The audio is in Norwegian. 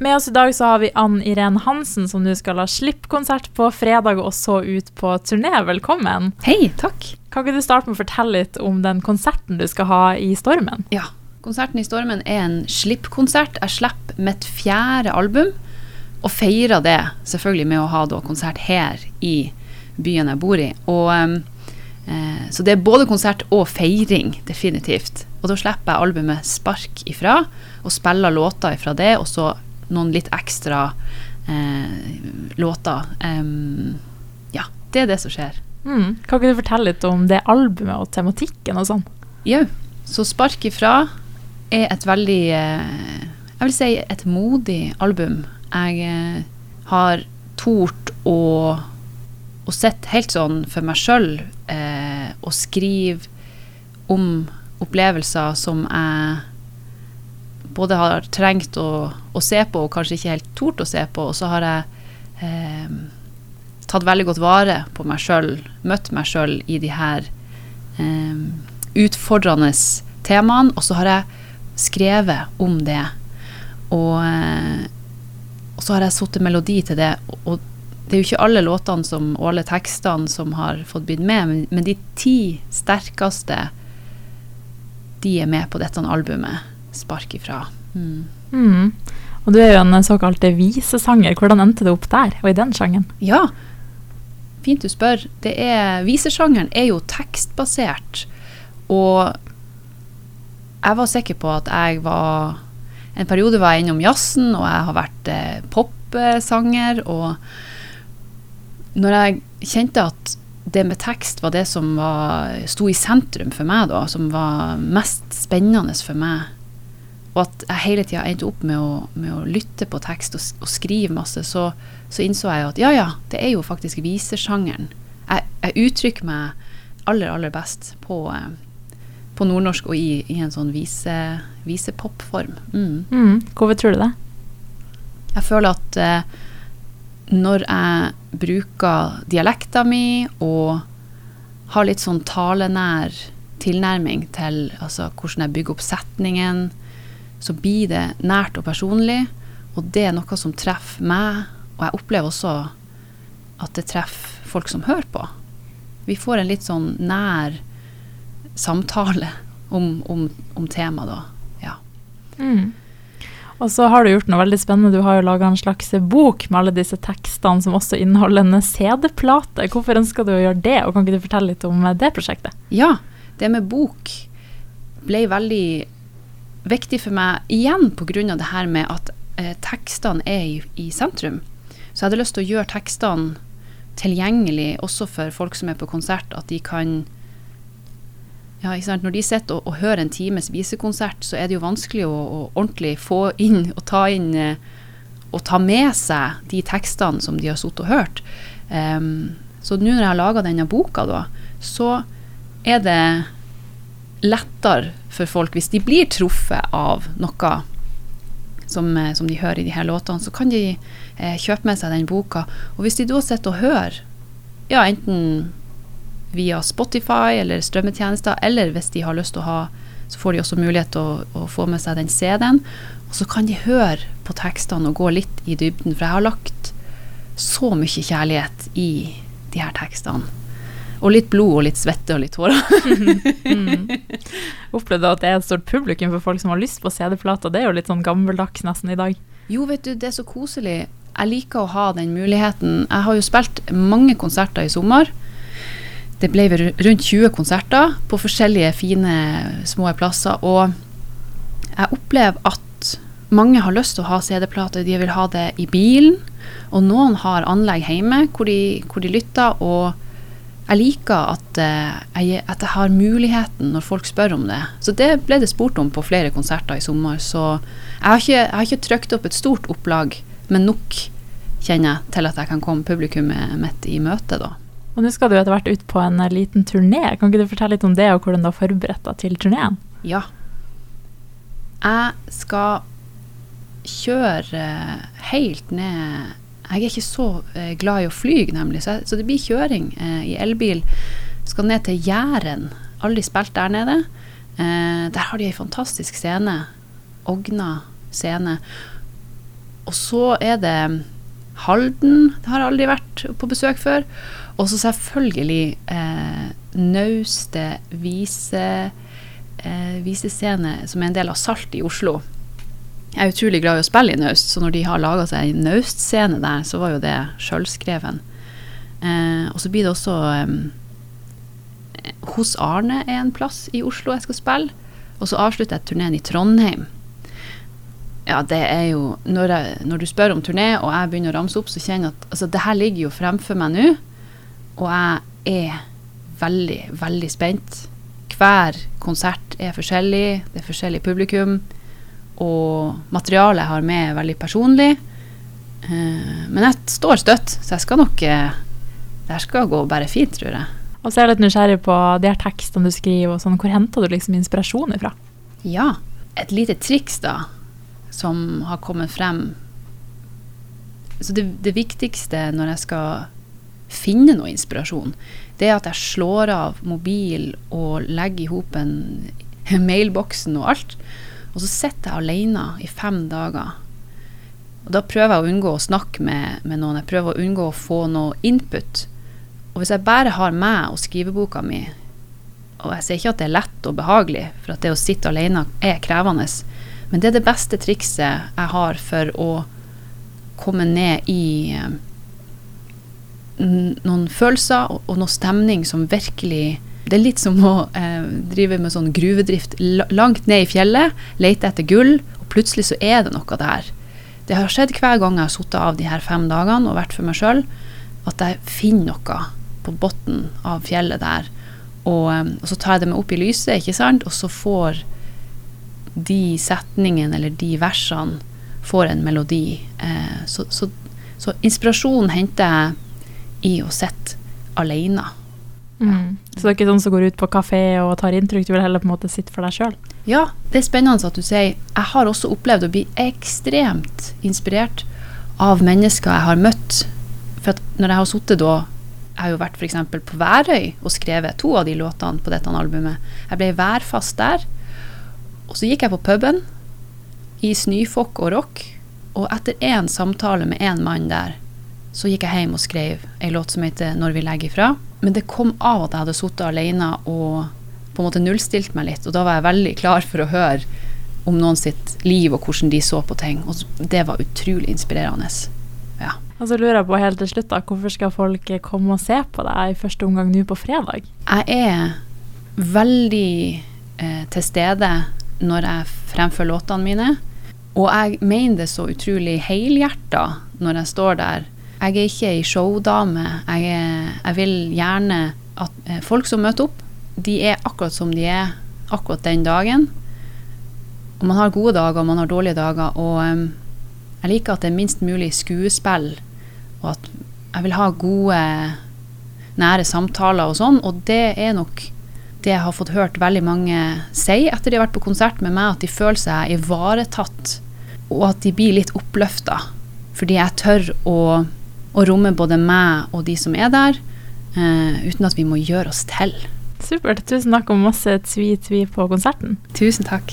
Med oss i dag så har vi Ann Irén Hansen, som nå skal ha slippkonsert på fredag og så ut på turné. Velkommen. Hei, takk. Kan ikke du starte med å fortelle litt om den konserten du skal ha i Stormen? Ja, konserten i Stormen er en slippkonsert. Jeg slipper mitt fjerde album, og feirer det selvfølgelig med å ha da, konsert her i byen jeg bor i. Og, eh, så det er både konsert og feiring, definitivt. Og da slipper jeg albumet Spark ifra, og spiller låter ifra det, og så noen litt ekstra eh, låter. Ja, det er det som skjer. Mm. Kan ikke du fortelle litt om det albumet og tematikken og sånn? Jau. Så 'Spark ifra' er et veldig eh, Jeg vil si et modig album. Jeg eh, har tort å, å sett helt sånn for meg sjøl eh, og skrive om opplevelser som jeg både har trengt å, å, se på og kanskje ikke helt tort å se på. Og så har jeg eh, tatt veldig godt vare på meg sjøl, møtt meg sjøl i de her eh, utfordrende temaene. Og så har jeg skrevet om det. Og, eh, og så har jeg satt melodi til det. Og, det er jo ikke alle låtene som, og alle tekstene som har fått blitt med, men, men de ti sterkeste, de er med på dette albumet spark ifra. Mm. Mm. Og du er jo en såkalt visesanger. Hvordan endte du opp der, og i den sjangen? Ja, fint du spør. Det er, visesjangeren er jo tekstbasert. Og jeg var sikker på at jeg var En periode var jeg innom jazzen, og jeg har vært eh, popsanger. Og når jeg kjente at det med tekst var det som var, sto i sentrum for meg, da, som var mest spennende for meg, og at jeg hele tida endte opp med å, med å, lytte på tekst og, og skrive masse, så, så, innså jeg at ja, ja, det er jo faktisk visesjangeren. Jeg, jeg uttrykker meg aller, aller best på, eh, på nordnorsk og i, i en sånn vise, visepopform. Mm. Mm. Hvorfor tror du det? Jeg føler at eh, når jeg bruker dialekta mi og har litt sånn talenær tilnærming til altså, hvordan jeg bygger opp setningen, så blir det nært og personlig. Og det er noe som treffer meg, og jeg opplever også at det treffer folk som hører på. Vi får en litt sånn nær samtale om, om, om temaet, da. Ja. Mm. Og så har du gjort noe veldig spennende. Du har jo laga en slags bok med alle disse tekstene som også inneholder en CD-plate. Hvorfor ønska du å gjøre det, og kan ikke du fortelle litt om det prosjektet? Ja, det med bok ble veldig viktig for meg igjen pga. det her med at eh, tekstene er i, i, sentrum. Så jeg hadde lyst til å gjøre tekstene tilgjengelig også for folk som er på konsert, at de kan ja, Når de sitter og, og, hører en times visekonsert, så er det jo vanskelig å, å ordentlig få inn og ta inn eh, og ta med seg de tekstene som de har sittet og hørt. Um, så nå når jeg har laga denne boka, da, så er det lettere for folk hvis de blir truffet av noe som, eh, som, de hører i de her låtene, så kan de eh, kjøpe med seg den boka. Og hvis de da sitter og hører, ja, enten via Spotify eller strømmetjenester, eller hvis de har lyst til å ha, så får de også mulighet til å, å få med seg den CD-en. Og så kan de høre på tekstene og gå litt i dybden, for jeg har lagt så mye kjærlighet i de her tekstene. Og litt blod og litt svette og litt tårer. mm. Opplevde at det er et stort publikum for folk som har lyst på CD-plater? Det er jo litt sånn gammeldags nesten i dag. Jo, vet du, det er så koselig. Jeg liker å ha den muligheten. Jeg har jo spilt mange konserter i sommer. Det ble rundt 20 konserter på forskjellige fine små plasser. Og jeg opplever at mange har lyst til å ha CD-plater. De vil ha det i bilen. Og noen har anlegg hjemme hvor de, hvor de lytter. og jeg liker at, uh, jeg, at, jeg, har muligheten når folk spør om det. Så det ble det spurt om på flere konserter i sommer. Så jeg har ikke, jeg har ikke trykt opp et stort opplag, men nok kjenner jeg til at jeg kan komme publikummet mitt i møte, da. Og nå skal du etter hvert ut på en eh, liten turné. Kan ikke du fortelle litt om det, og hvordan du har forberedt deg til turneen? Ja. Jeg skal kjøre helt ned jeg er ikke så eh, glad i å fly, nemlig, så, jeg, så det blir kjøring eh, i elbil. Skal ned til Jæren. Aldri spilt der nede. Eh, der har de ei fantastisk scene. Ogna scene. og så er det Halden. Det har jeg aldri vært på besøk før. Og så selvfølgelig eh, Naustet vise, eh, visescene, som er en del av Salt i Oslo. Jeg er utrolig glad i å spille i Naust, så når de har laga seg en naustscene der, så var jo det sjølskreven. Eh, og så blir det også eh, Hos Arne er en plass i Oslo jeg skal spille. Og så avslutter jeg turneen i Trondheim. Ja, det er jo Når, jeg, når du spør om turné, og jeg begynner å ramse opp, så kjenner jeg at altså, det her ligger jo fremfor meg nå. Og jeg er veldig, veldig spent. Hver konsert er forskjellig. Det er forskjellig publikum. Og materialet jeg har med, er veldig personlig. Uh, men jeg står støtt, så jeg skal nok uh, Det her skal gå bare fint, tror jeg. Og så er jeg litt nysgjerrig på de her tekstene du skriver, og sånn. Hvor henter du liksom inspirasjon ifra? Ja. Et lite triks, da som har kommet frem. Så det, det, viktigste når jeg skal finne noe inspirasjon, det er at jeg slår av mobil og legger i hop mailboksen og alt. Og så sitter jeg alene i fem dager. Og da prøver jeg å unngå å snakke med, med, noen. Jeg prøver å unngå å få noe input. Og hvis jeg bare har meg og skriveboka mi, og jeg sier ikke at det er lett og behagelig, for at det å sitte alene er krevende, men det er det beste trikset jeg har for å komme ned i eh, noen følelser og, og noe stemning som virkelig Det er litt som å eh, drive med sånn gruvedrift langt ned i fjellet, lete etter gull, og plutselig så er det noe der. Det har skjedd hver gang jeg har sittet av de her fem dagene og vært for meg sjøl, at jeg finner noe på bunnen av fjellet der. Og, eh, og, så tar jeg det med opp i lyset, ikke sant, og så får de setningene eller de versene får en melodi. Eh, så, så, så, inspirasjon henter jeg i å sitte alene. Mm. Så det er ikke sånn som går ut på kafé og tar inntrykk, du vil heller på en måte sitte for deg sjøl? Ja, det er spennende at du sier Jeg har også opplevd å bli ekstremt inspirert av mennesker jeg har møtt. For når jeg har sittet da Jeg har jo vært f.eks. på Værøy og skrevet to av de låtene på dette albumet. Jeg ble værfast der. Og så gikk jeg på puben i snøfokk og rock, og etter én samtale med én mann der, så gikk jeg hjem og skrev ei låt som heter 'Når vi legger ifra'. Men det kom av at jeg hadde sittet alene og på en måte nullstilt meg litt, og da var jeg veldig klar for å høre om noen sitt liv og hvordan de så på ting. Og det var utrolig inspirerende. Ja. Og så lurer jeg på helt til slutt, da, hvorfor skal folk komme og se på deg i første omgang nå på fredag? Jeg er veldig eh, til stede når jeg fremfører låtene mine. Og jeg mener det så utrolig helhjerta når jeg står der. Jeg er ikke ei showdame. Jeg, jeg, vil gjerne at eh, folk som møter opp, de er akkurat som de er akkurat den dagen. Og man har gode dager, og man har dårlige dager. Og um, jeg liker at det er minst mulig skuespill, og at jeg vil ha gode, nære samtaler og sånn. Og det er nok det jeg har fått hørt veldig mange si etter de har vært på konsert med meg, at de føler seg ivaretatt, og at de blir litt oppløfta. Fordi jeg tør å, å, romme både meg og de som er der, uh, uten at vi må gjøre oss til. Supert. Tusen takk og masse tvi-tvi på konserten. Tusen takk.